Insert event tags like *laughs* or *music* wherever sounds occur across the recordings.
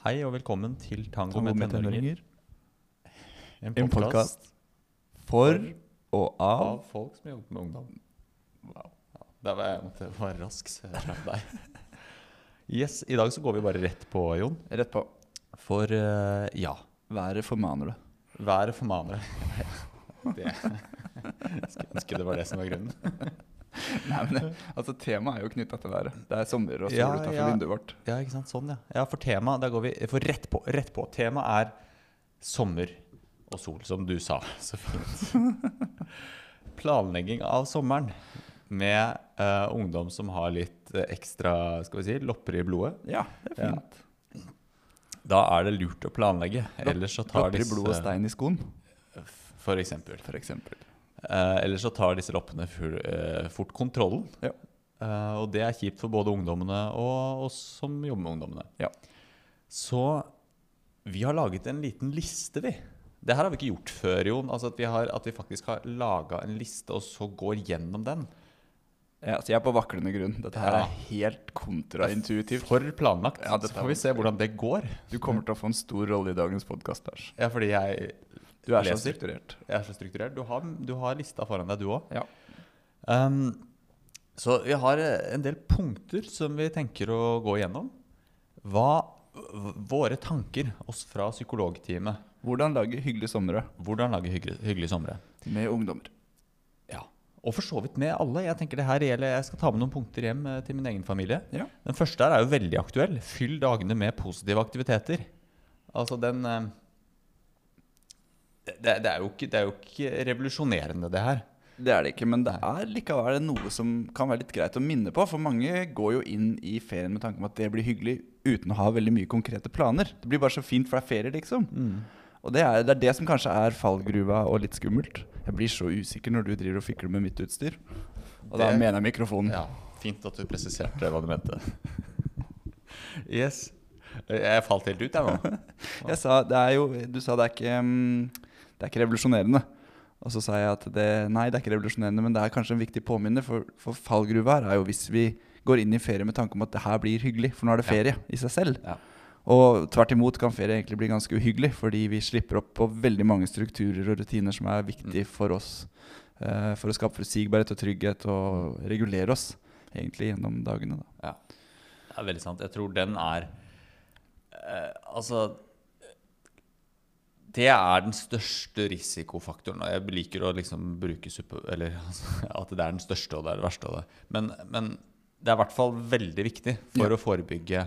Hei og velkommen til Tango, Tango med tenåringer. En podkast for og av av folk som jobber med ungdom. Wow. Ja, det var jeg måtte være rask, slapp deg. Yes, I dag så går vi bare rett på, Jon. Rett på. For uh, ja, Været formaner det. været formaner *laughs* det. Jeg skulle ønske det var det som var grunnen. Nei, men altså Temaet er jo knytta til været. Det er sommer og sol Ja, utenfor ja. vinduet vårt. Ja, ikke sant? Sånn, ja. ja for tema, der går vi for rett på. Rett på. Temaet er sommer og sol, som du sa *laughs* så fint. Planlegging av sommeren med uh, ungdom som har litt uh, ekstra skal vi si, lopper i blodet. Ja, det er Ja. fint. Da er det lurt å planlegge. Ellers så tar Lopper i blodet blod og stein i skoen, For eksempel. for eksempel. Eh, ellers så tar disse loppene full, uh, fort kontrollen. Ja. Uh, og det er kjipt for både ungdommene og oss som jobber med ungdommene. Ja. Så vi har laget en liten liste, vi. Det her har vi ikke gjort før, Jon. Altså at, vi har, at vi faktisk har laga en liste, og så går gjennom den. Ja, altså jeg er på vaklende grunn. Dette her Ja. er helt kontraintuitivt. For planlagt. Ja, så får vi se hvordan det går. Du kommer til å få en stor rolle i dagens podkast, Ja, fordi jeg, Du er så strukturert. jeg er så strukturert. Du har, du har lista foran deg, du òg. Ja. Um, så vi har eh, en del punkter som vi tenker å gå igjennom. Hva Våre tanker, oss fra psykologteamet. Hvordan lage hyggelige somre Hvordan lage hyggelige, hyggelige somre. med ungdommer. Ja. Og for så vidt med alle. Jeg tenker det her gjelder, jeg skal ta med noen punkter hjem eh, til min egen familie. Ja. Den første her er jo veldig aktuell. Fyll dagene med positive aktiviteter. Altså den eh, det, det, er ikke, det er jo ikke revolusjonerende, det her. Det er det ikke, men det er likevel noe som kan være litt greit å minne på. For mange går jo inn i ferien med tanke om at det blir hyggelig uten å ha veldig mye konkrete planer. Det blir bare så fint, for det er ferie, liksom. Og det er, det er det som kanskje er fallgruva og litt skummelt. Jeg blir så usikker når du driver og fikler med mitt utstyr. Og da mener jeg mikrofonen. Ja, Fint at du presiserte hva du mente. *laughs* Yes. Jeg falt helt ut, jeg nå. *laughs* Jeg sa, det er jo, du sa det er ikke, mm, det er ikke revolusjonerende. Og så sa jeg at det, nei, det er ikke revolusjonerende, men det er kanskje en viktig påminner. For, for fallgruva her er jo hvis vi går inn i ferie med tanke om at det her blir hyggelig. For nå er det Ja. ferie i seg selv. Ja. Og tvert imot kan ferie egentlig bli ganske uhyggelig, fordi vi slipper opp på veldig mange strukturer og rutiner som er viktige for oss. eh, for å skape forutsigbarhet og trygghet og regulere oss egentlig gjennom dagene. Da. Ja. Det er veldig sant. Jeg tror den er eh, Altså Det er den største risikofaktoren. Og jeg liker å liksom bruke super, Eller altså, *laughs* at det er den største og det er det verste det. Men, men det er i hvert fall veldig viktig for Ja. å forebygge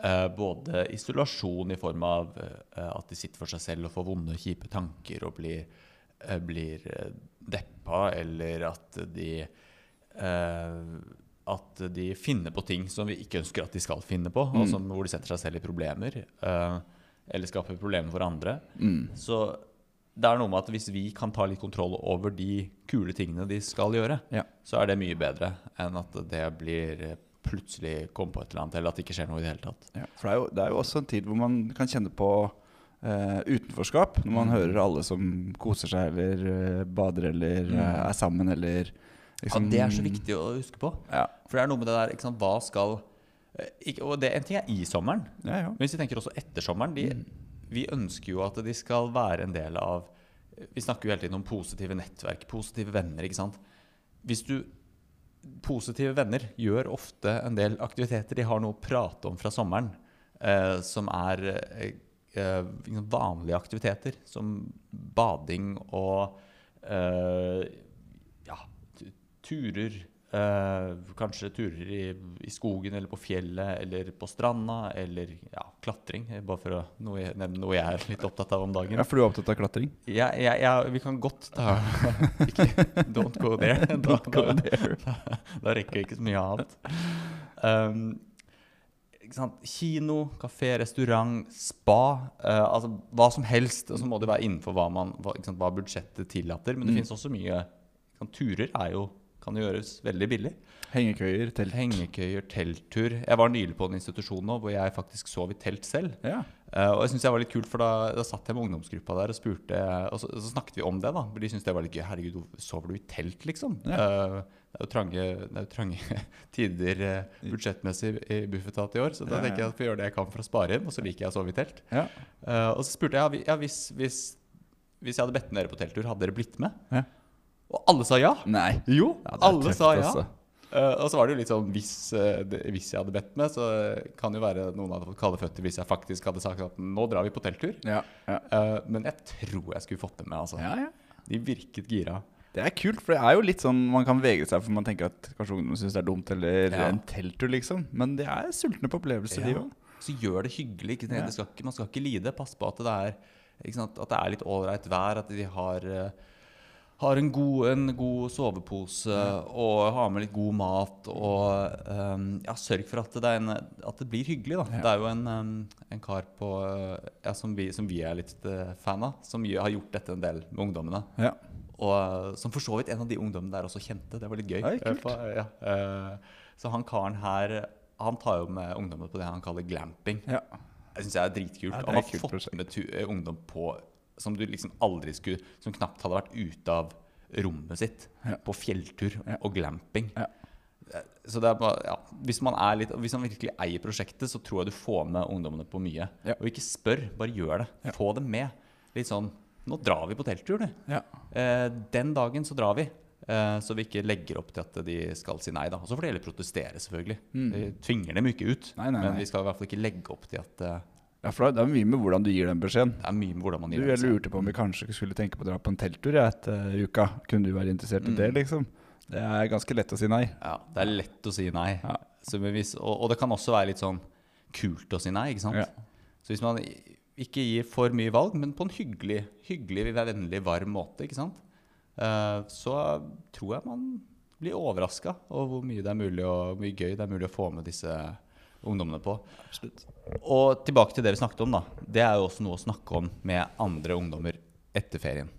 eh, både isolasjon i form av eh, at de sitter for seg selv og får vonde, kjipe tanker og blir, eh, blir eh, deppa, eller at de eh, at de finner på ting som vi ikke ønsker at de skal finne på, og Mm. som, hvor de setter seg selv i problemer, eh, eller skaper problemer for andre. Mm. Så det er noe med at hvis vi kan ta litt kontroll over de kule tingene de skal gjøre, Ja. så er det mye bedre enn at det blir eh, plutselig kom på et eller annet, eller at det ikke skjer noe i det hele tatt. Ja, for det er, jo, det er jo også en tid hvor man kan kjenne på Uh, utenforskap. Når man Mm. hører alle som koser seg eller uh, bader eller Mm. uh, er sammen eller liksom- ja, det er så viktig å huske på. Ja, For det er noe med det der, hva skal Og det, en ting er i sommeren, ja. ja. Men hvis vi tenker også etter sommeren de, Mm. Vi ønsker jo at de skal være en del av Vi snakker jo hele tiden om positive nettverk, positive venner. ikke sant? Hvis du Positive venner gjør ofte en del aktiviteter. De har noe å prate om fra sommeren eh, som er eh, eh, liksom vanlige aktiviteter. Som bading og eh, ja, turer. Eh, kanskje turer i, i skogen eller på fjellet eller på stranda. Eller ja, klatring. Bare for å noe, nevne noe jeg er litt opptatt av om dagen. ja, for du er opptatt av klatring? Ja, ja, ja, vi kan godt ta *laughs* ikke, Don't go there. Da, go da, *laughs* da, da rekker vi ikke så mye annet. Um? Kino, kafé, restaurant, spa. Uh, altså hva som helst. Og så må det være innenfor hva, man, hva, sant, hva budsjettet tillater. Men det Mm. finnes også mye sant, Turer er jo, kan gjøres veldig billig. Hengekøyer, telt. Hengekøyer, telttur. Jeg var nylig på en institusjon nå hvor jeg faktisk sov i telt selv. Ja. Uh, og jeg synes det var litt kult, for da, da satt jeg med ungdomsgruppa der og spurte Og så, så snakket vi om det, da. For de syntes det var litt gøy. Herregud, sover du i telt, liksom? Eh, det er jo trange, er jo trange *laughs* tider uh, budsjettmessig i Bufetat i år, så da Ja, tenker jeg at jeg får gjøre det jeg kan for å spare inn, og så liker jeg å sove i telt. Ja. Og så spurte jeg ja, hvis, hvis, hvis jeg hadde bedt dere på telttur, hadde dere blitt med? Ja. Og alle sa ja! Nei. Jo, Ja, alle tøft, sa ja. Også. Uh, og så var det jo litt sånn hvis, uh, det, hvis jeg hadde bedt med, så kan jo være noen hadde fått kalde føtter hvis jeg faktisk hadde sagt at nå drar vi på telttur. Ja, ja. Uh, men jeg tror jeg skulle fått det med, altså. ja, ja. De virket gira. Det er kult, for det er jo litt sånn man kan vegre seg for man tenker at kanskje ungdom syns det er dumt, eller Ja. en telttur, liksom. Men det er sultne på opplevelser, de òg. Så gjør det hyggelig. Ikke, det skal ikke, man skal ikke lide. Pass på at det er, ikke sant? At det er litt ålreit vær, at de har, eh, har en, god, en god sovepose og har med litt god mat. Og um, ja, sørg for at det, en, at det blir hyggelig. Da. Ja. Det er jo en, eh, en kar på, ja, som, vi, som vi er litt eh, fan av, som har gjort dette en del med ungdommene. Ja. Og eh, som for så vidt en av de ungdommene der også kjente. Det var litt gøy. Oi, kult. Eh, så han karen her Han tar jo med ungdommer på det han kaller glamping. ja. Jeg syns jeg er dritkult. Ja, er Han har fått prosjekt. med ungdom på som du liksom aldri skulle Som knapt hadde vært ute av rommet sitt. Ja. På fjelltur Ja. og glamping. Ja. Eh, Så det bare, ja, hvis, man litt, hvis man virkelig eier prosjektet, så tror jeg du får med ungdommene på mye. Og ikke spør, bare gjør det. Få dem med. Litt sånn Nå drar vi på telttur, du. Ja. Eh, den dagen så drar vi. Eh, så vi ikke legger opp til at de skal si nei. da. Og så får de heller protestere, selvfølgelig. Vi tvinger dem ikke ut. Nei, Nei, nei, Men vi skal i hvert fall ikke legge opp til at eh, ja, for det er mye med hvordan du gir den beskjeden. det er mye med hvordan man Du, gjør jeg det. lurte på om vi kanskje skulle tenke på å dra på en telttur ja, etter uka. Kunne du være interessert i det, Mm. liksom? Det er ganske lett å si nei. Ja, det er lett å si nei. Ja. Så hvis, og, og det kan også være litt sånn kult å si nei, ikke sant? Ja. Så hvis man ikke gir for mye valg, men på en hyggelig, hyggelig vennlig, varm måte, ikke sant? Eh, så tror jeg man blir overraska over hvor mye det er mulig og hvor mye gøy det er mulig å få med disse ungdommene på. Absolutt. Og tilbake til det vi snakket om, da. Det er jo også noe å snakke om med andre ungdommer etter ferien.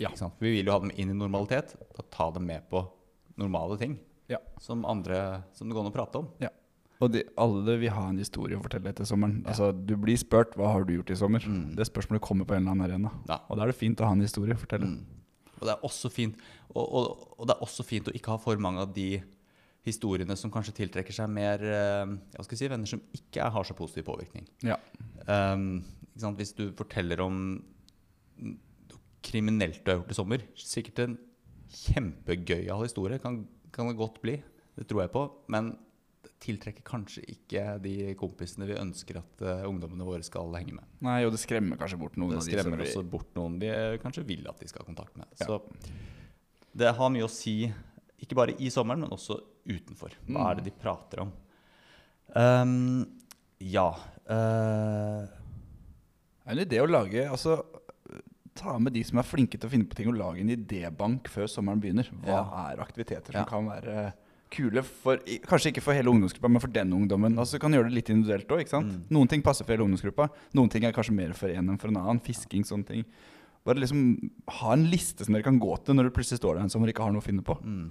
Ja. Vi vil jo ha dem inn i normalitet. Da ta dem med på normale ting. Ja. Som andre Som det går an å prate om. Ja. Og de, alle vil ha en historie å fortelle etter sommeren. Altså, Du blir spurt hva har du gjort i sommer. Mm. Det spørsmålet kommer på en eller annen arena. Ja. Og da er det fint å ha en historie å fortelle. Mm. Og det er også fint og, og, og det er også fint å ikke ha for mange av de historiene som kanskje tiltrekker seg mer eh, hva skal si, venner som ikke har så positiv påvirkning. Ja. Um? Hvis du forteller om kriminelt du har gjort i sommer, sikkert en kjempegøyal historie, kan, kan det godt bli. Det tror jeg på. Men det tiltrekker kanskje ikke de kompisene vi ønsker at uh, ungdommene våre skal henge med. Nei, og det skremmer kanskje bort noen Det av de skremmer som også bort noen vi eh, kanskje vil at de skal ha kontakt med. Ja. Så det har mye å si, ikke bare i sommeren, men også utenfor. Hva Mm. er det de prater om? Um, ja uh, Det er en idé å lage altså, Ta med de som er flinke til å finne på ting, og lage en idébank før sommeren begynner. Hva Ja. er aktiviteter Ja. som kan være kule for Kanskje ikke for hele ungdomsgruppa, men for den ungdommen. Altså, du kan gjøre det litt individuelt òg. Mm. Noen ting passer for hele ungdomsgruppa. Noen ting er kanskje mer for en enn for en annen. Fisking, sånne ting. Bare liksom ha en liste som dere kan gå til når du plutselig står der en sommer og ikke har noe å finne på. mm.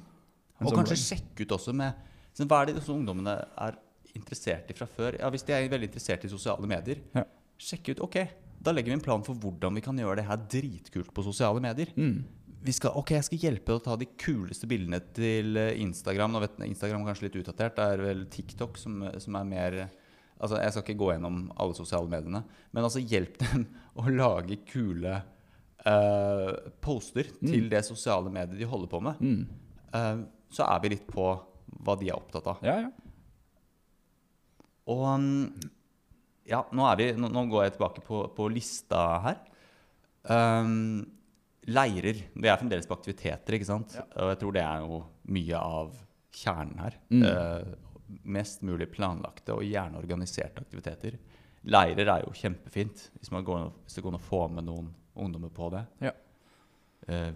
Og kanskje sjekke ut også med sånn, Hva er det disse ungdommene er interessert i fra før? Ja, Hvis de er veldig interessert i sosiale medier, Ja. sjekke ut Ok, da legger vi en plan for hvordan vi kan gjøre det her dritkult på sosiale medier. Mm. vi skal, ok, jeg skal hjelpe deg å ta de kuleste bildene til eh, Instagram. Nå vet Instagram er kanskje litt utdatert. Det er vel TikTok som, som er mer Altså, Jeg skal ikke gå gjennom alle sosiale mediene. Men altså, hjelp dem *laughs* å lage kule uh, poster til det sosiale mediet de holder på med. Mm. Eh, så er vi litt på hva de er opptatt av. Ja, ja. Og mm, ja, nå, er vi, nå, nå går jeg tilbake på, på lista her. Um, leirer. Det er fremdeles på aktiviteter, ikke sant? Ja. Og jeg tror det er jo mye av kjernen her. Mm. Uh, mest mulig planlagte og gjerne organiserte aktiviteter. Leirer er jo kjempefint, hvis, man går, hvis det går an å få med noen ungdommer på det. Ja. Eh,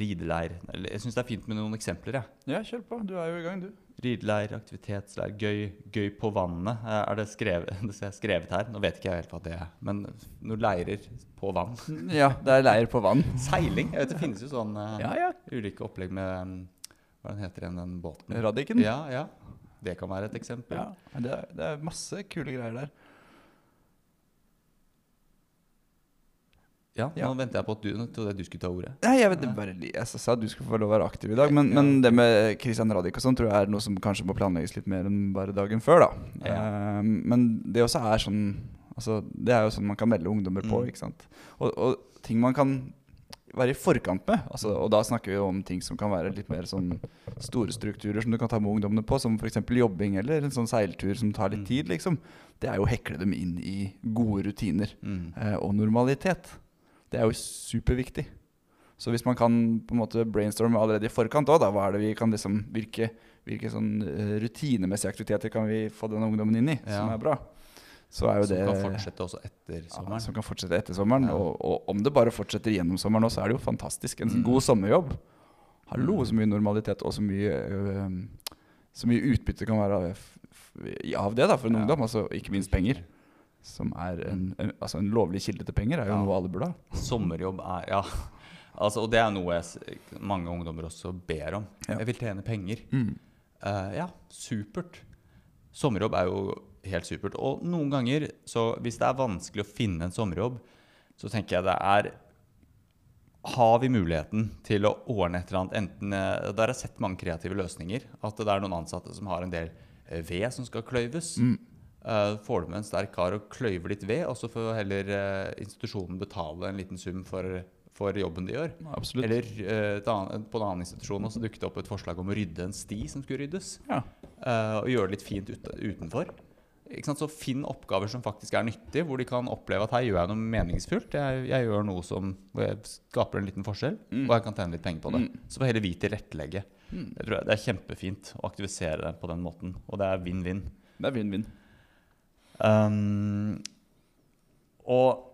rideleir. Jeg syns det er fint med noen eksempler. jeg. ja, kjør på. Du er jo i gang, du. Rideleir, aktivitetsleir, gøy, gøy på vannet. Eh, Er det skrevet, *laughs* det er skrevet her? Nå vet ikke jeg helt hva det er. Men noen leirer på vann. *laughs* Ja, det er leir på vann. *laughs* Seiling. Jeg vet Det finnes jo sånn eh, Ja, ja. ulike opplegg med mm, Hva den heter den, den båten? Radiken. Ja, ja. Det kan være et eksempel. Ja, det er, det er masse kule greier der. Ja, Ja. nå venter jeg på at du, nå trodde jeg du skulle ta ordet. Nei, jeg vet bare Jeg sa du skulle få lov å være aktiv i dag, men, men det med Christian Radich og sånn tror jeg er noe som kanskje må planlegges litt mer enn bare dagen før, da. Ja. uh, men det også er sånn Altså, det er jo sånn man kan melde ungdommer på, Mm. ikke sant. Og, og ting man kan være i forkant med, altså, og da snakker vi jo om ting som kan være litt mer sånn store strukturer som du kan ta med ungdommene på, som f.eks. jobbing eller en sånn seiltur som tar litt Mm. tid, liksom. Det er jo å hekle dem inn i gode rutiner Mm. uh, og normalitet. Det er jo superviktig. Så hvis man kan på en måte brainstorme allerede i forkant òg, hva er det vi kan liksom hvilke, hvilke sånn eh, rutinemessige aktiviteter kan vi få denne ungdommen inn i, som er bra, så er jo Som det kan fortsette også etter ja, sommeren. som kan fortsette etter sommeren. Ja. Og, og om det bare fortsetter gjennom sommeren òg, så er det jo fantastisk. En Mm. god sommerjobb. Hallo, Mm. så mye normalitet og så mye, øh, så mye utbytte kan være av, det da, for en Ja. ungdom. Altså ikke minst penger. Som er en, en, altså en lovlig kilde til penger, er jo Ja. noe alle burde ha. Sommerjobb er Ja. Altså, og det er noe jeg, mange ungdommer også ber om. Ja. Jeg vil tjene penger. Mm. Uh, ja, supert. Sommerjobb er jo helt supert. Og noen ganger, så hvis det er vanskelig å finne en sommerjobb, så tenker jeg det er Har vi muligheten til å ordne et eller annet enten eh, Der har jeg sett mange kreative løsninger. At det er noen ansatte som har en del eh, ved som skal kløyves. Mm. Eh, får du med en sterk kar og kløyver litt ved, og så får heller eh, institusjonen betale en liten sum for, for jobben de gjør. Absolutt. Eller eh, et annet, på en annen institusjon også dukket det opp et forslag om å rydde en sti som skulle ryddes. Ja. eh, og gjøre det litt fint ut, utenfor. Så finn oppgaver som faktisk er nyttige, hvor de kan oppleve at her gjør jeg noe meningsfullt. Jeg, jeg gjør noe som hvor jeg skaper en liten forskjell, Mm. og jeg kan tjene litt penger på det. Mm. Så får heller vi tilrettelegge. Mm. Det, tror jeg, det er kjempefint å aktivisere det på den måten, og det er vinn-vinn. Det er vinn-vinn. Um, og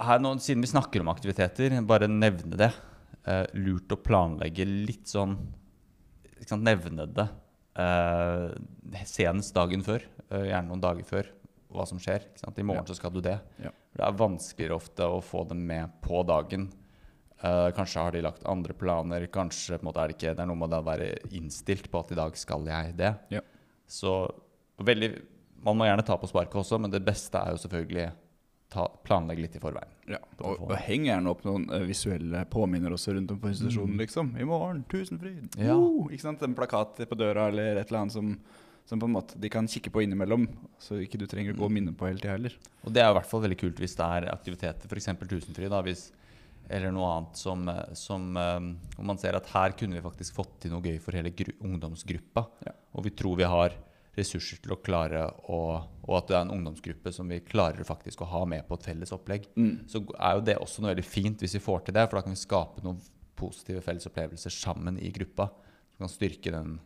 her nå, siden vi snakker om aktiviteter, bare nevne det. Uh, lurt å planlegge litt sånn ikke sant, Nevne det uh, senest dagen før. Uh, gjerne noen dager før hva som skjer. Ikke sant? I morgen Ja. så skal du det. Ja. Det er vanskeligere ofte å få dem med på dagen. Uh, kanskje har de lagt andre planer. Kanskje måte er det ikke Det er noe med å være innstilt på at i dag skal jeg det. Ja. Så veldig Man må gjerne ta på sparket også, men det beste er jo selvfølgelig ta, planlegge litt i forveien. Ja, og, og heng gjerne opp noen eh, visuelle påminner også rundt om på institusjonen, liksom. I morgen, tusenfryd! Ja. Uh, ikke sant? En plakat på døra eller et eller annet som, som på en måte de kan kikke på innimellom, så ikke du trenger å gå og minne på hele tida heller. Og det er i hvert fall veldig kult hvis det er aktiviteter, f.eks. Tusenfryd, da, hvis, eller noe annet som, eh, som eh, man ser at her kunne vi faktisk fått til noe gøy for hele gru, ungdomsgruppa. Ja. Og vi tror vi har ressurser til å klare å Og at det er en ungdomsgruppe som vi klarer faktisk å ha med på et felles opplegg. Mm. Så er jo det også noe veldig fint hvis vi får til det, for da kan vi skape noen positive felles opplevelser sammen i gruppa. Som kan styrke den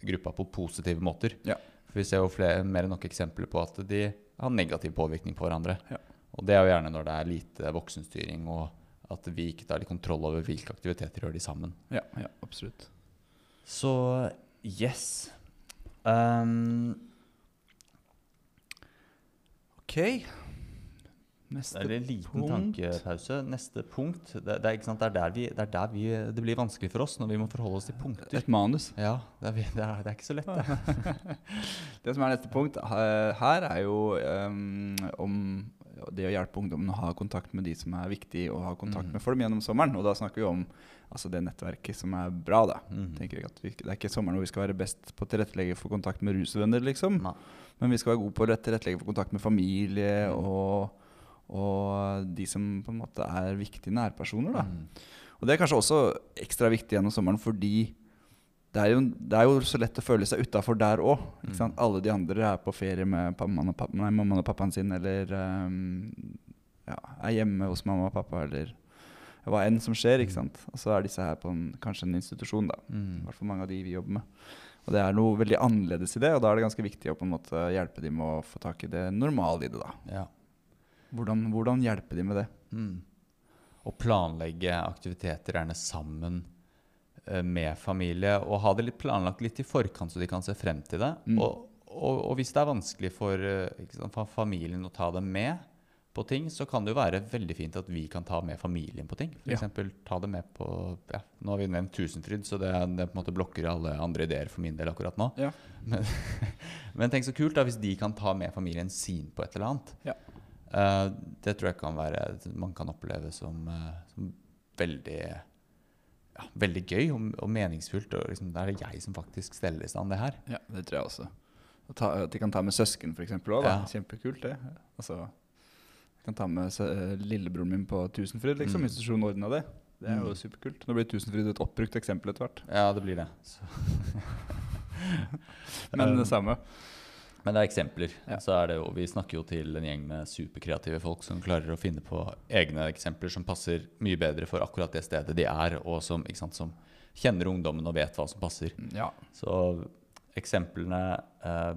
gruppa på positive måter. Ja. For vi ser jo flere, mer enn nok eksempler på at de har negativ påvirkning på hverandre. Ja. Og det er jo gjerne når det er lite voksenstyring, og at vi ikke tar litt kontroll over hvilke aktiviteter gjør de sammen. Ja, ja, absolutt. Så yes. Um, Ok. det er en liten punkt. tankepause. Neste punkt. Det, det, er? Det, er der vi, det er der vi, det blir vanskelig for oss når vi må forholde oss til punkter. Et manus. Ja, det er, det er, det er ikke så lett, det. *laughs* Det som er neste punkt eh, her, er jo um, om det å hjelpe ungdommen å ha kontakt med de som er viktig å ha kontakt mm. med for dem gjennom sommeren. Og da snakker vi om altså, det nettverket som er bra. da. Mm. Tenker jeg at vi, Det er ikke sommeren hvor vi skal være best på å tilrettelegge for kontakt med rusvenner, liksom. Nei. Men vi skal være gode på å tilrettelegge for kontakt med familie mm. og, og de som på en måte er viktige nærpersoner. da. Mm. Og det er kanskje også ekstra viktig gjennom sommeren fordi det er jo, det er jo så lett å føle seg utafor der òg. Mm. Alle de andre er på ferie med mammaen og, pappa, nei, mammaen og pappaen sin, eller um, ja, er hjemme hos mamma og pappa, eller hva enn som skjer. ikke sant? Og så er disse her på en, kanskje en institusjon, da. I Mm. hvert fall mange av de vi jobber med. Og det er noe veldig annerledes i det, og da er det ganske viktig å på en måte hjelpe dem med å få tak i det normale i det. da. Ja. Hvordan, hvordan hjelpe dem med det? Mm. Å planlegge aktiviteter gjerne sammen eh, med familie, og ha det litt planlagt litt i forkant, så de kan se frem til det. Mm. Og, og, og hvis det er vanskelig for, eh, sant, for familien å ta det med på ting, så kan det jo være veldig fint at vi kan ta med familien på ting. Ja. eksempel, ta det med på ja, Nå har vi nevnt Tusenfryd, så det, det på en måte blokker alle andre ideer for min del akkurat nå. Ja. Men, *laughs* men tenk så kult da hvis de kan ta med familien sin på et eller annet. Ja. Eh, det tror jeg kan være man kan oppleve som, uh, som veldig ja, veldig gøy og, og meningsfullt. Og liksom, det er det jeg som faktisk steller i stand det her. Ja, det tror jeg også. Ta, at de kan ta med søsken, f.eks. Ja. Kjempekult, det. Altså, kan ta med seg eh, lillebroren min på Tusenfryd, liksom, Mm. Institusjonen ordna det. Det er jo Mm. superkult. Nå blir Tusenfryd et oppbrukt eksempel etter hvert. Ja, det blir det. *laughs* Men det samme. Men det er eksempler. Ja. Så er det jo, vi snakker jo til en gjeng med superkreative folk som klarer å finne på egne eksempler som passer mye bedre for akkurat det stedet de er, og som, sant, som kjenner ungdommen og vet hva som passer. Ja. Så eksemplene eh,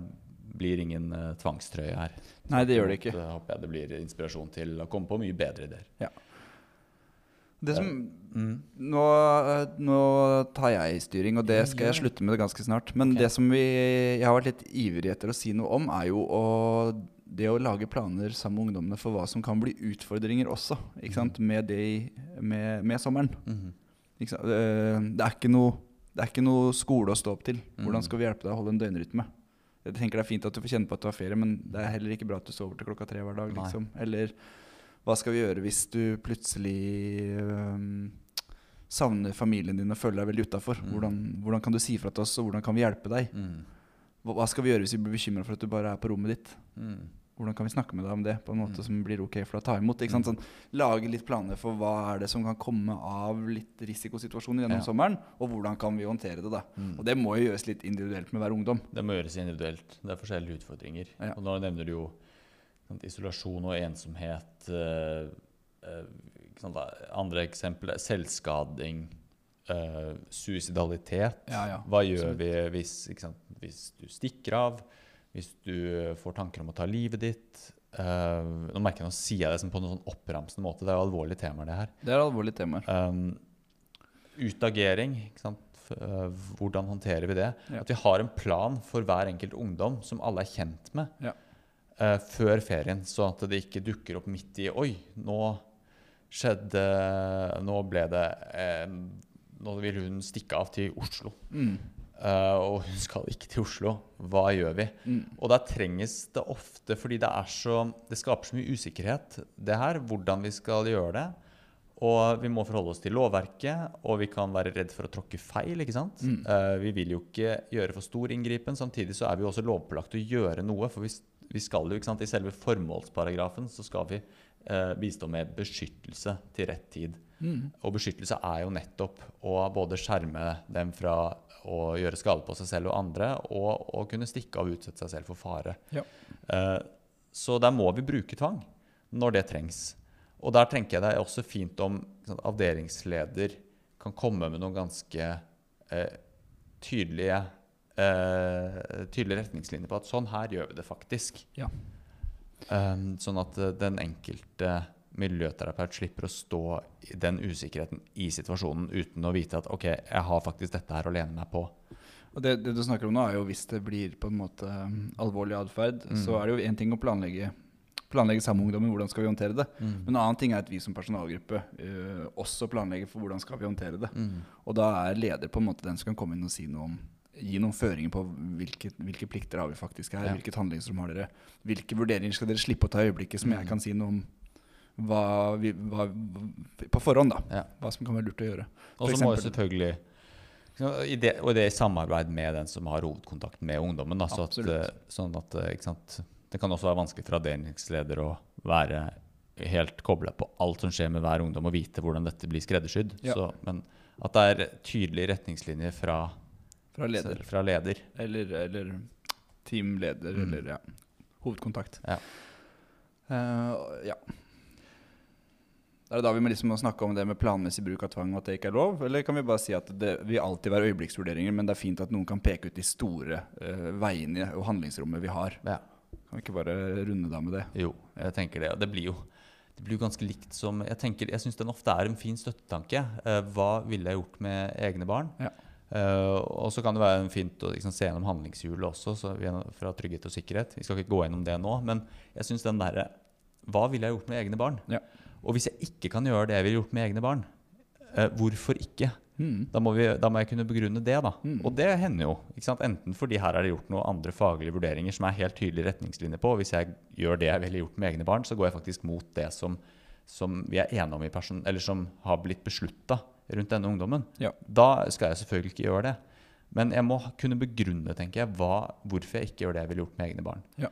blir ingen uh, tvangstrøye her. Nei, det gjør det ikke. Så håper jeg det blir inspirasjon til å komme på mye bedre ideer. Det som, Mm. nå, nå tar jeg styring, og det skal jeg slutte med ganske snart. Men okay. det som vi, jeg har vært litt ivrig etter å si noe om, er jo å, det å lage planer sammen med ungdommene for hva som kan bli utfordringer også, sant? Med, det, med, med sommeren. Mhm. Eh, Det, er noe, det er ikke noe skole å stå opp til. Hvordan Mm. skal vi hjelpe deg å holde en døgnrytme? Jeg tenker Det er fint at du får kjenne på at du har ferie, men det er heller ikke bra at du sover til klokka tre hver dag. Liksom. Eller hva skal vi gjøre hvis du plutselig um, savner familien din og føler deg veldig utafor? Mm. Hvordan, hvordan kan du si fra til oss, og hvordan kan vi hjelpe deg? Mm. Hva, skal vi gjøre hvis vi blir bekymra for at du bare er på rommet ditt? Mm. Hvordan kan vi snakke med deg om det på en måte Mm. som blir ok for deg å ta imot? Ikke sant? Sånn, lage litt planer for hva er det som kan komme av litt risikosituasjoner gjennom Ja. sommeren, og hvordan kan vi håndtere det. da. Mm. Og det må jo gjøres litt individuelt med hver ungdom. Det må gjøres individuelt. Det er forskjellige utfordringer. Ja. Og nå nevner du jo sant, isolasjon og ensomhet. eh, eh, sant, andre eksempler selvskading, eh, suicidalitet. Ja. Hva gjør vi hvis, ikke sant, hvis du stikker av, hvis du får tanker om å ta livet ditt? uh, nå merker jeg nå sier jeg det som på en sånn oppramsende måte. Det er jo alvorlige temaer, det her. Det er alvorlige temaer. Um, utagering, ikke sant? Øh, hvordan håndterer vi det? Ja. At vi har en plan for hver enkelt ungdom som alle er kjent med Ja. uh, før ferien, så at det ikke dukker opp midt i Oi, nå skjedde Nå ble det eh, Nå vil hun stikke av til Oslo. Mm. Eh, og hun skal ikke til Oslo. Hva gjør vi? Mm. Og da trenges det ofte, fordi det er så Det skaper så mye usikkerhet, det her, hvordan vi skal gjøre det. Og vi må forholde oss til lovverket, og vi kan være redd for å tråkke feil. ikke sant? Mm. Uh, vi vil jo ikke gjøre for stor inngripen. Samtidig så er vi jo også lovpålagt å gjøre noe. For vi, vi skal jo, ikke sant, i selve formålsparagrafen så skal vi uh, bistå med beskyttelse til rett tid. Mm. Og beskyttelse er jo nettopp å både skjerme dem fra å gjøre skade på seg selv og andre, og å kunne stikke av og utsette seg selv for fare. Ja. Eh, så der må vi bruke tvang når det trengs. Og der tenker jeg det er også fint om sånn, avdelingsleder kan komme med noen ganske eh, tydelige, eh, tydelige retningslinjer på at sånn her gjør vi det faktisk. Ja. Um, sånn at den enkelte miljøterapeut slipper å stå i den usikkerheten i situasjonen uten å vite at ok, jeg har faktisk dette her å lene meg på. Og det, det du snakker om nå, er jo hvis det blir på en måte um, alvorlig atferd, Mm. så er det jo én ting å planlegge planlegge sammen med ungdommen hvordan skal vi håndtere det. Men en annen ting er at vi som personalgruppe uh, også planlegger for hvordan skal vi håndtere det. Mm. Og da er leder på en måte den som kan komme inn og si noe om Gi noen føringer på hvilke, hvilke plikter har vi faktisk her, Ja. hvilket handlingsrom har dere. Hvilke vurderinger skal dere slippe å ta i øyeblikket, som jeg Mm. kan si noe om hva vi, hva, på forhånd, da. Ja. Hva som kan være lurt å gjøre. Og så må jo selvfølgelig i det, Og det i samarbeid med den som har hovedkontakt med ungdommen. Da, så at, eh, sånn at, eh, sant? Det kan også være vanskelig for avdelingsleder å være helt kobla på alt som skjer med hver ungdom, og vite hvordan dette blir skreddersydd. Ja. Så, men at det er tydelige retningslinjer fra Fra leder. Fra leder. Eller, eller teamleder, Mm. eller ja, hovedkontakt. Ja. Uh, ja. Er det da vi må liksom snakke om det med planmessig bruk av tvang, og at det ikke er lov? Eller kan vi bare si at det vil alltid være øyeblikksvurderinger, men det er fint at noen kan peke ut de store uh, veiene og handlingsrommet vi har? Ja. Kan vi ikke bare runde da med det? Jo, jeg tenker det. Og det blir jo det blir ganske likt som Jeg tenker, jeg syns den ofte er en fin støttetanke. Uh, hva ville jeg gjort med egne barn? Ja. Uh, og så kan det være fint å liksom, se gjennom handlingshjulet også, fra trygghet og sikkerhet. Vi skal ikke gå gjennom det nå, men jeg syns den derre Hva ville jeg gjort med egne barn? Ja. Og hvis jeg ikke kan gjøre det jeg ville gjort med egne barn, eh, hvorfor ikke? Mm. Da må, vi, da må jeg kunne begrunne det, da. Mm. Og det hender jo. Enten fordi her er det gjort noen andre faglige vurderinger som er helt tydelige retningslinjer på. Og hvis jeg gjør det jeg ville gjort med egne barn, så går jeg faktisk mot det som, som vi er enige om i person, eller som har blitt beslutta rundt denne ungdommen. Ja. Da skal jeg selvfølgelig ikke gjøre det. Men jeg må kunne begrunne tenker jeg, hva, hvorfor jeg ikke gjør det jeg ville gjort med egne barn. Ja.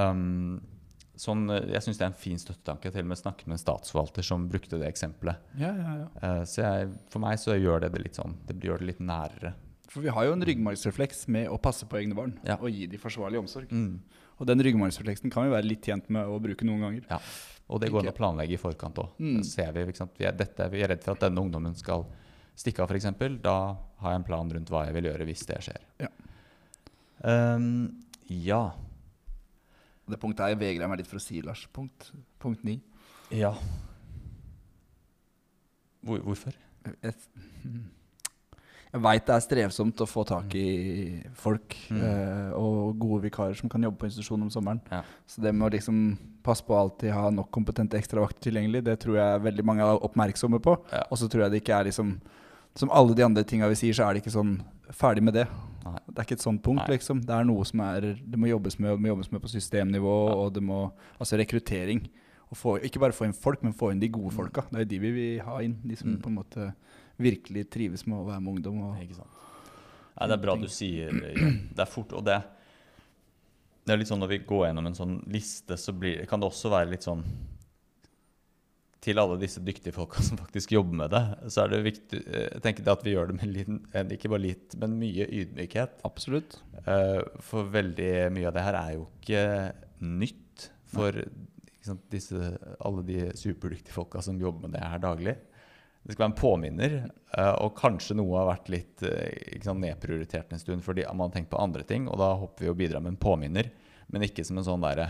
Um, sånn, eh, jeg syns det er en fin støttetanke. Jeg til og med snakket med en statsforvalter som brukte det eksempelet. Ja, ja, ja. Uh, så jeg, for meg så gjør det det litt sånn Det gjør det litt nærere. For vi har jo en ryggmargsrefleks med å passe på egne barn og gi dem forsvarlig omsorg. Mm. Og den ryggmargsrefleksen kan vi være litt tjent med å bruke noen ganger. Ja. Og det går an å planlegge i forkant òg. Mm. Vi. Vi, er, dette, vi er redd for at denne ungdommen skal stikke av, f.eks. Da har jeg en plan rundt hva jeg vil gjøre hvis det skjer. Ja. Um, ja. Det punktet her vegrer jeg meg litt for å si, Lars. Punkt, punkt 9. ja. Hvor, hvorfor? Jeg, jeg veit det er strevsomt å få tak i folk Mm. eh, og gode vikarer som kan jobbe på institusjon om sommeren. Ja. Så det med å liksom passe på å alltid ha nok kompetente ekstravakter tilgjengelig, det tror jeg veldig mange er oppmerksomme på. Ja. Og så tror jeg det ikke er liksom Som alle de andre tinga vi sier, så er det ikke sånn ferdig med det. Nei. Det er ikke et sånt punkt, Nei. liksom. Det er noe som er Det må jobbes med, det må jobbes med på systemnivå, Ja. og det må Altså rekruttering. Og få, ikke bare få inn folk, men få inn de gode folka. Det er jo de vi vil ha inn. De som Mm. på en måte virkelig trives med å være med ungdom. Og, Ikke sant. Nei, det er bra du sier ja. Det er fort, og det, det er litt sånn når vi går gjennom en sånn liste, så blir, kan det også være litt sånn Til alle disse dyktige folka som faktisk jobber med det, så er det viktig eh, Jeg tenker det at vi gjør det med litt, eh, ikke bare litt, men mye ydmykhet. Absolutt. Eh, For veldig mye av det her er jo ikke nytt for ikke sant, disse, alle de superdyktige folka som jobber med det her daglig. Det skal være en påminner, og kanskje noe har vært litt sant, nedprioritert en stund fordi man har tenkt på andre ting, og da håper vi å bidra med en påminner, men ikke som en sånn derre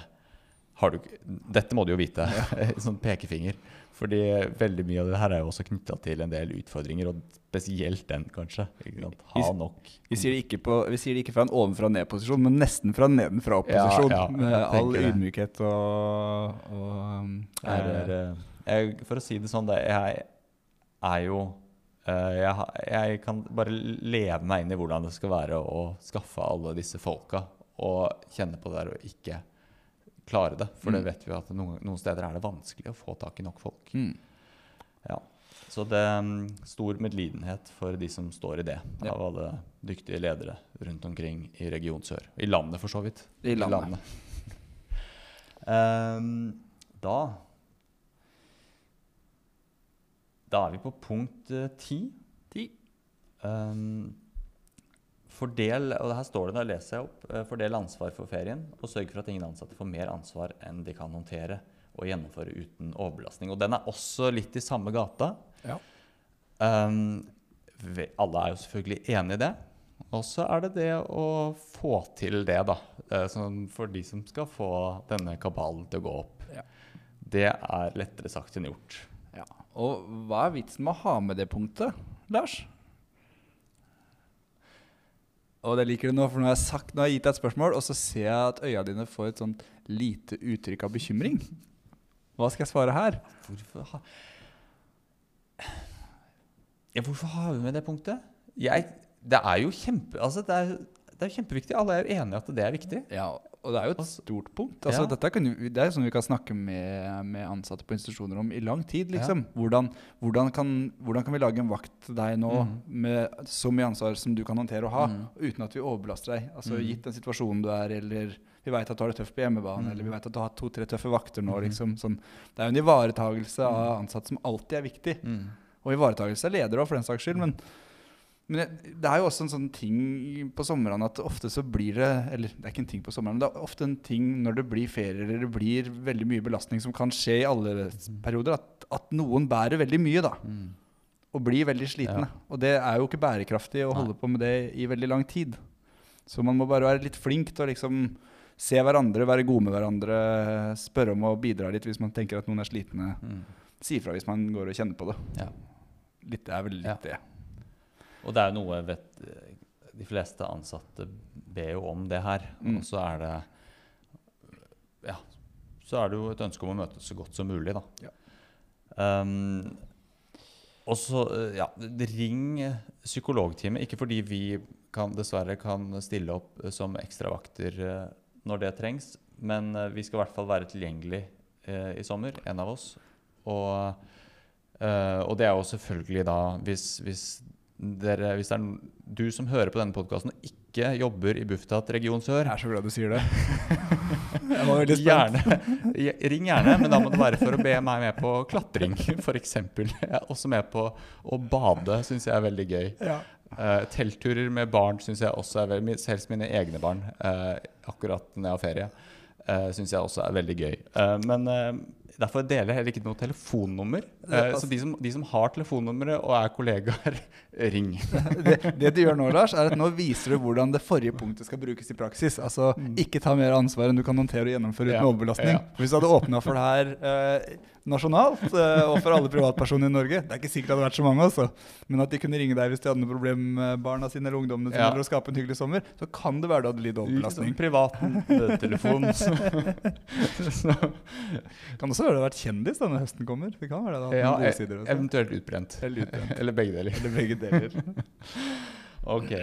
du, Dette må du jo vite. *laughs* sånn pekefinger. Fordi veldig mye av det her er jo også knytta til en del utfordringer, og spesielt den, kanskje. Ikke sant? Ha nok. Vi sier, det ikke på, vi sier det ikke fra en ovenfra og ned-posisjon, men nesten fra nedenfra-opposisjon. Ja, ja, med all det. ydmykhet og, og um, er, er, jeg, For å si det sånn, jeg er jo eh, jeg, jeg kan bare leve meg inn i hvordan det skal være å skaffe alle disse folka, og kjenne på det der og ikke klare det. For det Mm. vet vi at noen, noen steder er det vanskelig å få tak i nok folk. mm, Ja. Så det er stor medlidenhet for de som står i det, Ja. av alle dyktige ledere rundt omkring i Region Sør. I landet, for så vidt. I landet. *laughs* Ehm, da Da er vi på punkt eh, ti. Ti. Fordel, og her står det, da leser jeg opp, eh, fordel ansvar for ferien, og sørg for at ingen ansatte får mer ansvar enn de kan håndtere og gjennomføre uten overbelastning. Og den er også litt i samme gata. Ja. Um, alle er jo selvfølgelig enig i det. Og så er det det å få til det, da. eh, for de som skal få denne kabalen til å gå opp. Ja. Det er lettere sagt enn gjort. ja. Og hva er vitsen med å ha med det punktet, Lars? Og det liker du nå, for nå har jeg, sagt, nå har jeg gitt deg et spørsmål, og så ser jeg at øya dine får et sånt lite uttrykk av bekymring. Hva skal jeg svare her? Hvorfor ha ja, Hvorfor har vi med det punktet? Jeg, det er jo kjempe, altså det er, det er jo kjempeviktig. Alle er jo enige at det er viktig. Ja, og det er jo et stort punkt. Altså, ja. dette kan, jo- det er jo sånn vi kan snakke med, med ansatte på institusjoner om i lang tid. liksom. Hvordan, hvordan, kan, hvordan kan vi lage en vakt til deg nå mm. med så mye ansvar som du kan håndtere og ha, mm. uten at vi overbelaster deg? Altså mm. Gitt den situasjonen du er, eller vi veit at du har det tøft på hjemmebane, Mhm. eller vi vet at du har to-tre tøffe vakter nå. Mhm. liksom. Sånn, det er jo en ivaretagelse av ansatte som alltid er viktig. Mm. Og ivaretagelse av ledere òg, for den saks skyld. Men, men det, er jo også en sånn ting på somrene at ofte så blir det Eller det er ikke en ting på sommeren, men det er ofte en ting når det blir ferie eller det blir veldig mye belastning som kan skje i alle perioder, at, at noen bærer veldig mye, da. Mm. Og blir veldig slitne. Og det er jo ikke bærekraftig å Nei. holde på med det i veldig lang tid. Så man må bare være litt flink til å liksom se hverandre, være gode med hverandre, spørre om å bidra litt hvis man tenker at noen er slitne. Mm. Si ifra hvis man går og kjenner på det. Ja. Litt, det er vel litt Ja. det. Og det er jo noe vet, De fleste ansatte ber jo om det her. Mm. Og så er det Ja. Så er det jo et ønske om å møtes så godt som mulig, da. Ja. Um, Og så, eh, ja, ring psykologteamet. Ikke fordi vi kan, dessverre kan stille opp eh, som ekstravakter eh, når det trengs, men vi skal i hvert fall være tilgjengelig eh, i sommer, en av oss. Og, eh, og det er jo selvfølgelig da hvis, hvis, dere, hvis det er du som hører på denne podkasten og ikke jobber i Bufetat region Sør, Jeg er så glad du sier det. *laughs* Jeg var veldig spent. Gjerne. Ring gjerne, men da må det være for å be meg med på klatring, f.eks. Jeg er også med på å bade, syns jeg er veldig gøy. Ja. Uh, teltturer med barn syns jeg også er veldig Helst mine egne barn, uh, akkurat når jeg har ferie, uh, syns jeg også er veldig gøy. Uh, men uh, derfor deler jeg heller ikke noe telefonnummer. Eh, så de som, de som har telefonnummeret og er kollegaer, *laughs* ring. *laughs* Det, det du gjør nå, Lars, er at nå viser du hvordan det forrige punktet skal brukes i praksis. Altså ikke ta mer ansvar enn du kan håndtere og gjennomføre uten Mm. Ja, overbelastning. ja. Hvis du hadde åpna for det her eh, nasjonalt eh, og for alle privatpersoner i Norge Det er ikke sikkert det hadde vært så mange, altså. Men at de kunne ringe deg hvis de hadde noe problem med barna sine eller ungdommene sine, Ja. eller å skape en hyggelig sommer, så kan det være du hadde lidd Litt overbelastning. sånn privat nødtelefon. *laughs* Så, Kan også være det har vært kjendis denne høsten kommer. Det kan være det ja. Også. eventuelt utbrent. Eller utbrent. *laughs* Eller begge deler. Eller begge deler. *laughs* Ok.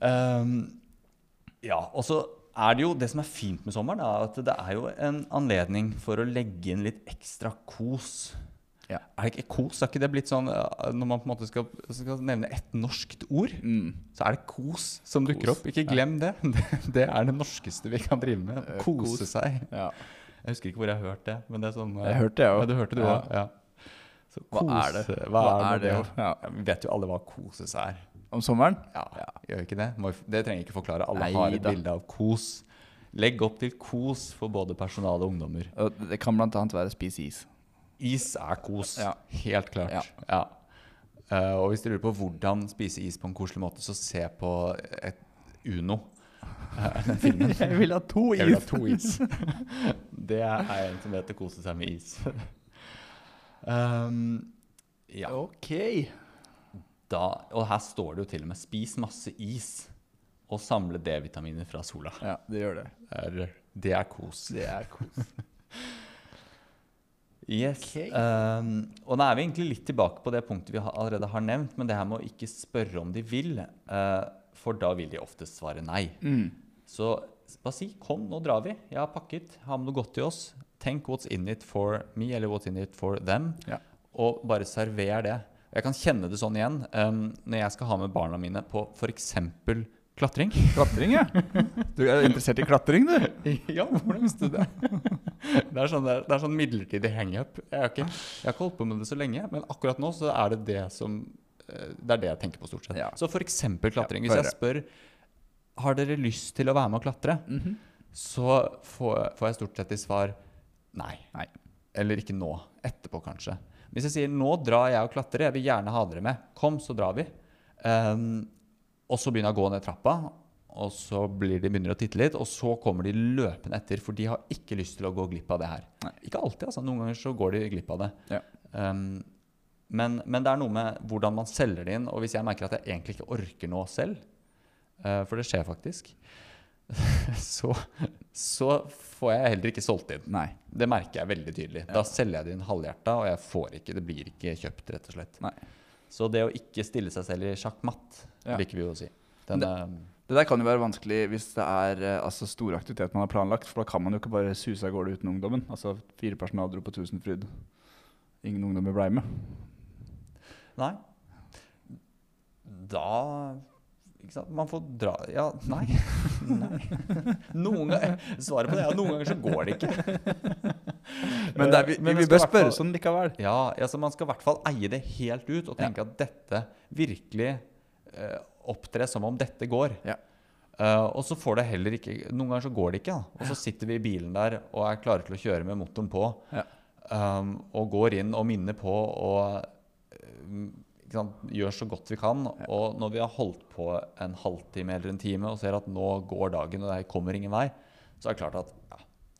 Um, ja, og så er det jo Det som er fint med sommeren, er at det er jo en anledning for å legge inn litt ekstra kos. Ja. Er det ikke kos? Er ikke det blitt sånn eh, Når man på en måte skal, skal nevne et norskt ord, Mm. så er det kos som dukker opp. Ikke glem det. *laughs* det. Det er det norskeste vi kan drive med. Eh, Kose kos. seg. Ja. Jeg husker ikke hvor jeg har hørt det. Men det er sånn eh, Jeg hørte det, òg. Ja, du hørte det òg? Ja. Så Hva er det? Hva Hva, er det? det? Vi vet jo alle hva kose seg er. Om sommeren? Ja, Ja. Gjør vi ikke det? Det trenger jeg ikke forklare. Alle Nei har et da. bilde av kos. Legg opp til kos for både personale og ungdommer. Det kan bl.a. være spise is. Is er kos. Ja. Helt klart. Ja. Eh, og hvis du lurer på hvordan spise is på en koselig måte, så se på et Uno. Uh, filmen. *laughs* Jeg vil ha to is! Jeg vil ha to is. *laughs* det er en som heter 'kose seg med is'. *laughs* um, ja. Ok. Da, og her står det jo til og med 'spis masse is' og samle D-vitaminer fra sola. Ja, det gjør det. er, det er kos. Det er kos. Yes. Okay. Um, og da er vi egentlig litt tilbake på det punktet vi allerede har nevnt, men det her med å ikke spørre om de vil, uh, for da vil de oftest svare nei. Mm. Så bare si 'kom, nå drar vi'. Jeg har pakket, har med noe godt til oss. Tenk 'what's in it for me', eller 'what's in it for them', Ja. og bare server det. Jeg kan kjenne det sånn igjen um, når jeg skal ha med barna mine på f.eks. klatring. Klatring, ja. Du er interessert i klatring, du? ja, hvordan visste du det? Det er sånn, det er, det er sånn midlertidig hangup. Jeg, har ikke- jeg har ikke holdt på med det så lenge, men akkurat nå så er det det som eh, Det er det jeg tenker på, stort sett. Ja. Så f.eks. klatring. Hvis jeg spør har dere lyst til å være med og klatre, Mhm. så får, får jeg stort sett til svar nei. Nei. Eller ikke nå. Etterpå, kanskje. Hvis jeg sier nå drar jeg og klatrer, jeg vil gjerne ha dere med, kom, så drar vi. Um, og så begynner jeg å gå ned trappa, og så blir de begynner å titte litt, og så kommer de løpende etter, for de har ikke lyst til å gå glipp av det her. Nei. Ikke alltid, altså. Noen ganger så går de glipp av det. Ja. Um, men, men det er noe med hvordan man selger det inn, og hvis jeg merker at jeg egentlig ikke orker noe selv, uh, for det skjer faktisk, *laughs* så, så får jeg heller ikke solgt inn. Nei. Det merker jeg veldig tydelig. Da selger jeg det inn halvhjerta, og jeg får ikke, det blir ikke kjøpt, rett og slett. Nei. Så det å ikke stille seg selv i sjakkmatt, Ja. liker vi jo å si. Den, eh, Det der kan jo være vanskelig hvis det er eh, altså, stor aktivitet man har planlagt. For da kan man jo ikke bare suse av gårde uten ungdommen. Altså Fire personer dro på Tusenfryd. Ingen ungdommer blei med. nei. Da ikke sant? Man får dra Ja, nei. *laughs* nei. *laughs* Noen ganger Svaret på det er ja, noen ganger så går det ikke. *laughs* *laughs* Men, er, vi, Men vi, vi bør spørre sånn likevel. Ja, altså man skal i hvert fall eie det helt ut og tenke at dette virkelig uh, opptre som om dette går. Ja. Uh, og så får det heller ikke Noen ganger så går det ikke. Da. Og så sitter vi i bilen der og er klare til å kjøre med motoren på. Ja. Um, og går inn og minner på og um, sant, gjør så godt vi kan. Og når vi har holdt på en halvtime eller en time og ser at nå går dagen og det kommer ingen vei, så er det klart at ja,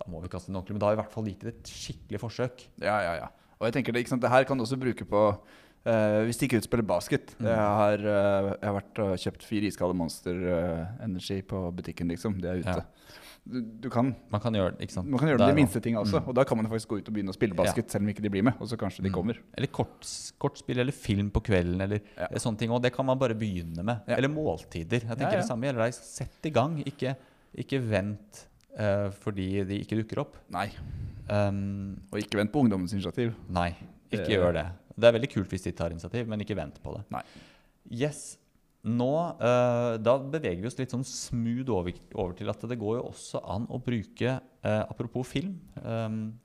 da må vi kaste den ordentlig. Men da har vi i hvert fall gitt det et skikkelig forsøk. Ja, ja, ja. Og jeg tenker det, ikke sant, det her kan du også bruke på uh, hvis de ikke utspiller basket. Mm. Jeg, har, uh, jeg har vært og kjøpt fire iskalde Monster eh, Energy på butikken, liksom. De er ute. Ja. Du, du kan, Man kan gjøre, ikke sant? man kan gjøre Der de minste tinga også. Mm. Og da kan man faktisk gå ut og begynne å spille basket, selv om ikke de blir med. Og så kanskje de Mm. kommer. Eller kort, kortspill eller film på kvelden eller Ja. sånne ting. Og det kan man bare begynne med. Ja. Eller måltider. Jeg tenker Ja, ja. det samme gjelder deg. Sett i gang. Ikke, ikke vent eh, fordi de ikke dukker opp. Nei. Um, Og ikke vent på ungdommens initiativ. nei, ikke Det- gjør det. Det er veldig kult hvis de tar initiativ, men ikke vent på det. Nei. Yes. Nå, eh, Da beveger vi oss litt sånn smooth over, over til at det går jo også an å bruke eh, Apropos film. um,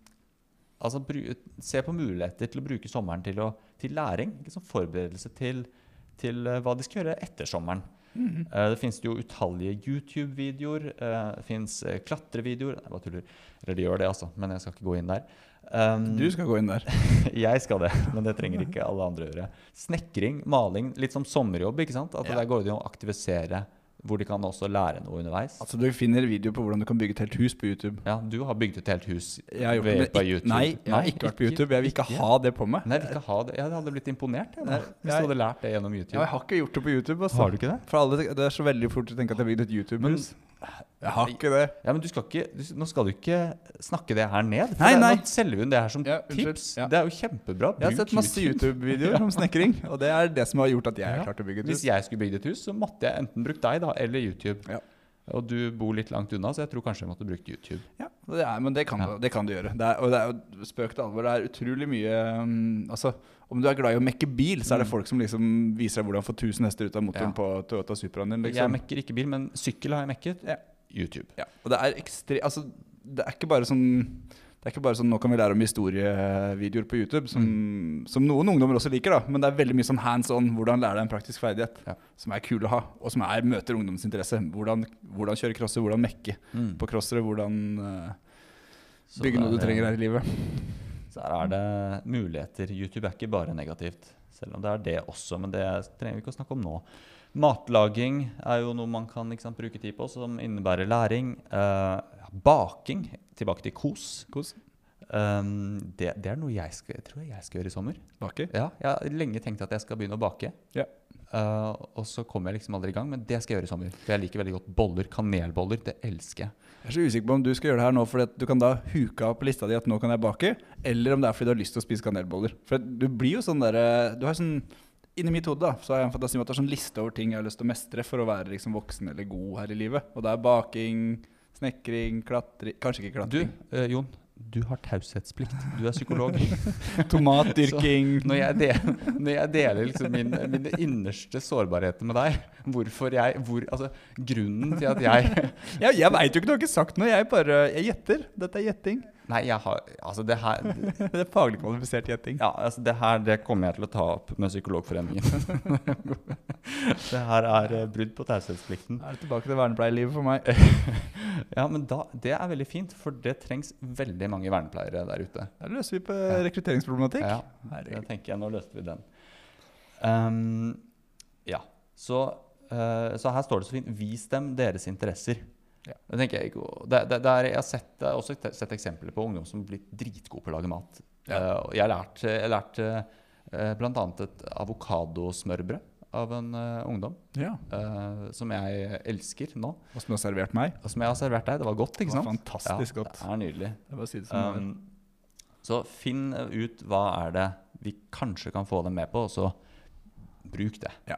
altså bru, Se på muligheter til å bruke sommeren til, å, til læring. Liksom forberedelse til, til eh, hva de skal gjøre etter sommeren. Eh, det finnes jo utallige YouTube-videoer. eh, det fins klatrevideoer Nei, bare tuller. Eller de gjør det, altså, men jeg skal ikke gå inn der. Um, Du skal gå inn der. *laughs* jeg skal det, men det trenger ikke alle andre å gjøre. Snekring, maling, litt som sommerjobb. ikke sant? At Ja. Der går det an å aktivisere hvor de kan også lære noe underveis. Altså Du finner video på hvordan du kan bygge et helt hus på YouTube. Ja, Du har bygd et helt hus Jeg har gjort ved det, på YouTube. Nei, jeg har ikke vært på YouTube. Jeg vil ikke ha det på meg. Nei, jeg vil ikke ha det. Jeg hadde blitt imponert jeg, da, Nei, hvis jeg- du hadde lært det gjennom YouTube. Ja, jeg har ikke gjort det på YouTube. Altså. Har du ikke det? For alle, Det er så veldig fort å tenke at jeg har bygd et YouTube-hus. Jeg har ikke det. Ja, men du skal ikke, du, Nå skal du ikke snakke det her ned. For Nei, nei. Nå selger hun det her som Ja, tips. Ja. Det er jo kjempebra. Jeg har sett masse YouTube. YouTube-videoer *laughs* om snekring, og det er det som har gjort at jeg har Ja. klart å bygge et hus. Hvis jeg skulle bygd et hus, så måtte jeg enten brukt deg da, eller YouTube. Ja. Og du bor litt langt unna, så jeg tror kanskje jeg måtte brukt YouTube. Ja, det er, Men det kan, Ja. det kan du gjøre. Det er, og det er jo spøk til alvor. Det er utrolig mye um, Altså, Om du er glad i å mekke bil, så er det Mm. folk som liksom viser deg hvordan få 1000 hester ut av motoren Ja. på Toyota Supraen din. Jeg Liksom. mekker ikke bil, men sykkel har jeg mekket. Ja. YouTube. Ja, og det er ekstre... Altså, det er ikke bare sånn det er ikke bare sånn, Nå kan vi lære om historievideoer på YouTube, som, Mm. som noen ungdommer også liker. da Men det er veldig mye sånn hands on, hvordan lære deg en praktisk ferdighet. Ja. Som er kul å ha, og som er, møter ungdommens interesse. Hvordan, hvordan kjøre crosser, hvordan mekke Mm. på crossere, hvordan uh, bygge noe du trenger her i livet. Så her er det muligheter. YouTube er ikke bare negativt, selv om det er det også. Men det trenger vi ikke å snakke om nå. Matlaging er jo noe man kan sant, bruke tid på, som innebærer læring. Uh, baking, tilbake til kos. Kos. Um, det, det er noe jeg, skal, jeg tror jeg skal gjøre i sommer. Bake. Ja, jeg har lenge tenkt at jeg skal begynne å bake. Ja. Uh, og så kommer jeg liksom aldri i gang, men det skal jeg gjøre i sommer. For jeg liker veldig godt boller. Kanelboller. Det elsker jeg. Jeg er så usikker på om du skal gjøre det her nå fordi du kan da huke av på lista di at nå kan jeg bake, eller om det er fordi du har lyst til å spise kanelboller. For du blir jo sånn der Du har sånn Inni mitt hode da, så har jeg en fantasi om at det er sånn liste over ting jeg har lyst til å mestre for å være liksom voksen eller god her i livet. Og det er baking, snekring, klatring Kanskje ikke Du, klatring. eh, Jon, du har taushetsplikt. Du er psykolog. *laughs* Tomatdyrking. Når jeg, del, når jeg deler liksom min, mine innerste sårbarheter med deg, hvorfor jeg hvor, altså, Grunnen til at jeg *laughs* Jeg, jeg veit jo ikke, du har ikke sagt noe. Jeg bare Jeg gjetter. Dette er gjetting. Nei, jeg har Altså, det her *laughs* Det er faglig kvalifisert gjetting. Ja, altså det her det kommer jeg til å ta opp med Psykologforeningen. *laughs* det her er eh, brudd på taushetsplikten. Er det tilbake til vernepleierlivet for meg. *laughs* Ja, men da, det er veldig fint, for det trengs veldig mange vernepleiere der ute. Da løser vi på rekrutteringsproblematikk. Ja, Herregud. det tenker jeg. Nå løste vi den. Um, ja, så, uh, så her står det så fint Vis dem deres interesser. Ja. Det tenker Jeg ikke, det, det, det er, jeg har sett, også sett eksempler på ungdom som blitt dritgode på å lage mat. Ja. Uh, jeg har lært, jeg har uh, bl.a. et avokadosmørbrød av en uh, ungdom Ja. Uh, som jeg elsker nå. Og som du har servert meg. Og som jeg har servert deg. Det var godt, ikke Det var sant? fantastisk ja, godt. Det er nydelig. Det si det som. Um, så finn ut hva er det vi kanskje kan få dem med på, og så bruk det. Ja.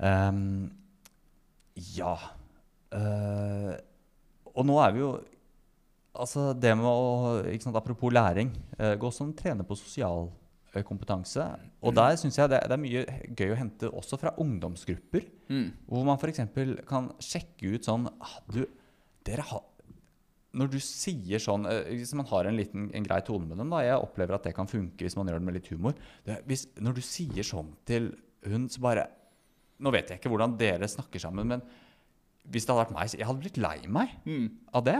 Um, ja. Eh, og nå er vi jo Altså det med å ikke sant, Apropos læring. Uh, gå som trener på sosial eh, kompetanse. Og Mm. der syns jeg det, det er mye gøy å hente også fra ungdomsgrupper. Mm. Hvor man f.eks. kan sjekke ut sånn ah, du, dere har Når du sier sånn Hvis man har en liten en grei tone med dem, da, jeg opplever at det kan funke hvis man gjør det med litt humor. Det, hvis, når du sier sånn til hun, så bare Nå vet jeg ikke hvordan dere snakker sammen, men hvis det hadde vært meg, så jeg hadde blitt lei meg Mm. av det.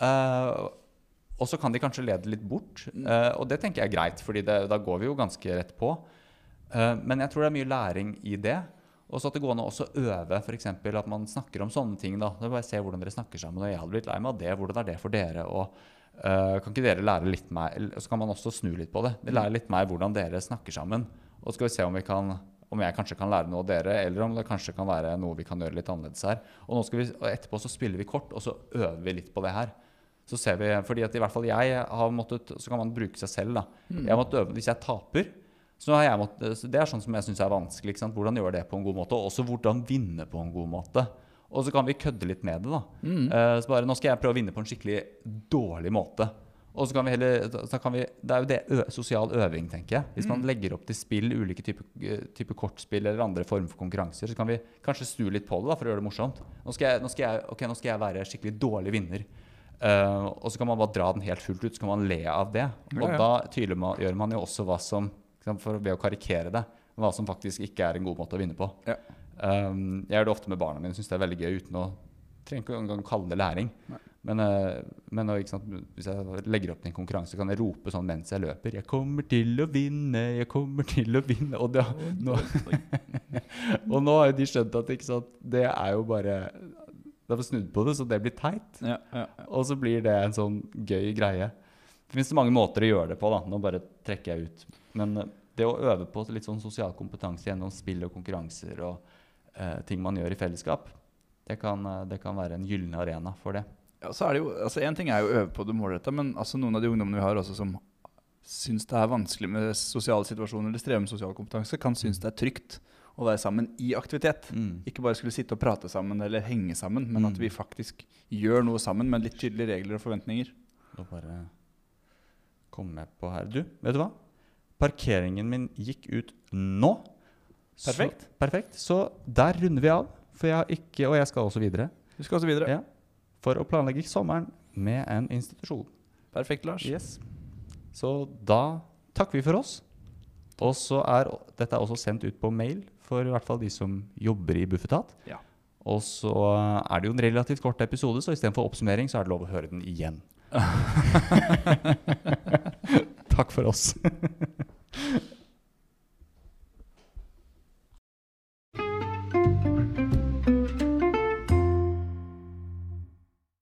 Uh, og så kan de kanskje lede litt bort. Uh, og det tenker jeg er greit, fordi da går vi jo ganske rett på. Uh, men jeg tror det er mye læring i det. Og så at det går an å også øve, f.eks. at man snakker om sånne ting. da. Det er bare Se hvordan dere snakker sammen. Og jeg hadde blitt lei meg av det. Hvordan er det for dere? Og kan ikke dere lære litt meg Så kan man også snu litt på det. Lære litt meg hvordan dere snakker sammen. Og så skal vi se om, vi kan, om jeg kanskje kan lære noe av dere, eller om det kanskje kan være noe vi kan gjøre litt annerledes her. Og, vi, og etterpå så spiller vi kort, og så øver vi litt på det her. Så ser vi, fordi at i hvert fall jeg har måttet Så kan man bruke seg selv, da. Jeg har måttet øve, Hvis jeg taper, så har jeg måttet, det er sånn som jeg syns er vanskelig. Ikke sant? Hvordan gjøre det på en god måte, og også hvordan vinne på en god måte. Og så kan vi kødde litt med det. da. Eh, så bare, Nå skal jeg prøve å vinne på en skikkelig dårlig måte. Og så kan vi heller, så kan vi, Det er jo det ø, sosial øving, tenker jeg. Hvis man legger opp til spill, ulike typer type kortspill eller andre former for konkurranser, så kan vi kanskje snu litt på det da, for å gjøre det morsomt. Nå skal jeg, nå skal jeg, okay, nå skal jeg være skikkelig dårlig vinner. Uh, og så kan man bare dra den helt fullt ut, så kan man le av det. Og Ja, ja. da tydeliggjør gjør man jo også hva som for Ved å karikere det, hva som faktisk ikke er en god måte å vinne på. Ja. Um, jeg gjør det ofte med barna mine, syns det er veldig gøy uten å trenger ikke engang kalle det læring. Nei. Men, eh, men sant, hvis jeg legger opp til en konkurranse, kan jeg rope sånn mens jeg løper 'Jeg kommer til å vinne, jeg kommer til å vinne'. Og, det, nå, *laughs* og nå har jo de skjønt at sant, det er jo bare De har snudd på det, så det blir teit. Ja, ja, ja. Og så blir det en sånn gøy greie. Det finnes mange måter å gjøre det på. da, Nå bare trekker jeg ut. Men eh, det å øve på litt sånn sosial kompetanse gjennom spill og konkurranser og eh, ting man gjør i fellesskap, det kan, eh, det kan være en gyllen arena for det. Ja, så er det jo, altså En ting er jo å øve på det målretta, men altså noen av de ungdommene vi har også som syns det er vanskelig med sosiale situasjoner eller strever med sosial kompetanse, kan synes det er trygt å være sammen i aktivitet. Mm. Ikke bare skulle sitte og prate sammen eller henge sammen, men Mm. at vi faktisk gjør noe sammen med litt tydelige regler og forventninger. Og bare komme på her. Du, vet du hva? Parkeringen min gikk ut nå. Perfekt. Så, perfekt. Så der runder vi av. For jeg har ikke, og jeg skal også videre, Du skal også videre. Ja. For å planlegge sommeren med en institusjon. Perfekt, Lars. Yes. Så da takker vi for oss. Og så er dette er også sendt ut på mail for i hvert fall de som jobber i Bufetat. Ja. Og så er det jo en relativt kort episode, så istedenfor oppsummering så er det lov å høre den igjen. *laughs* *laughs* Takk for oss. *laughs*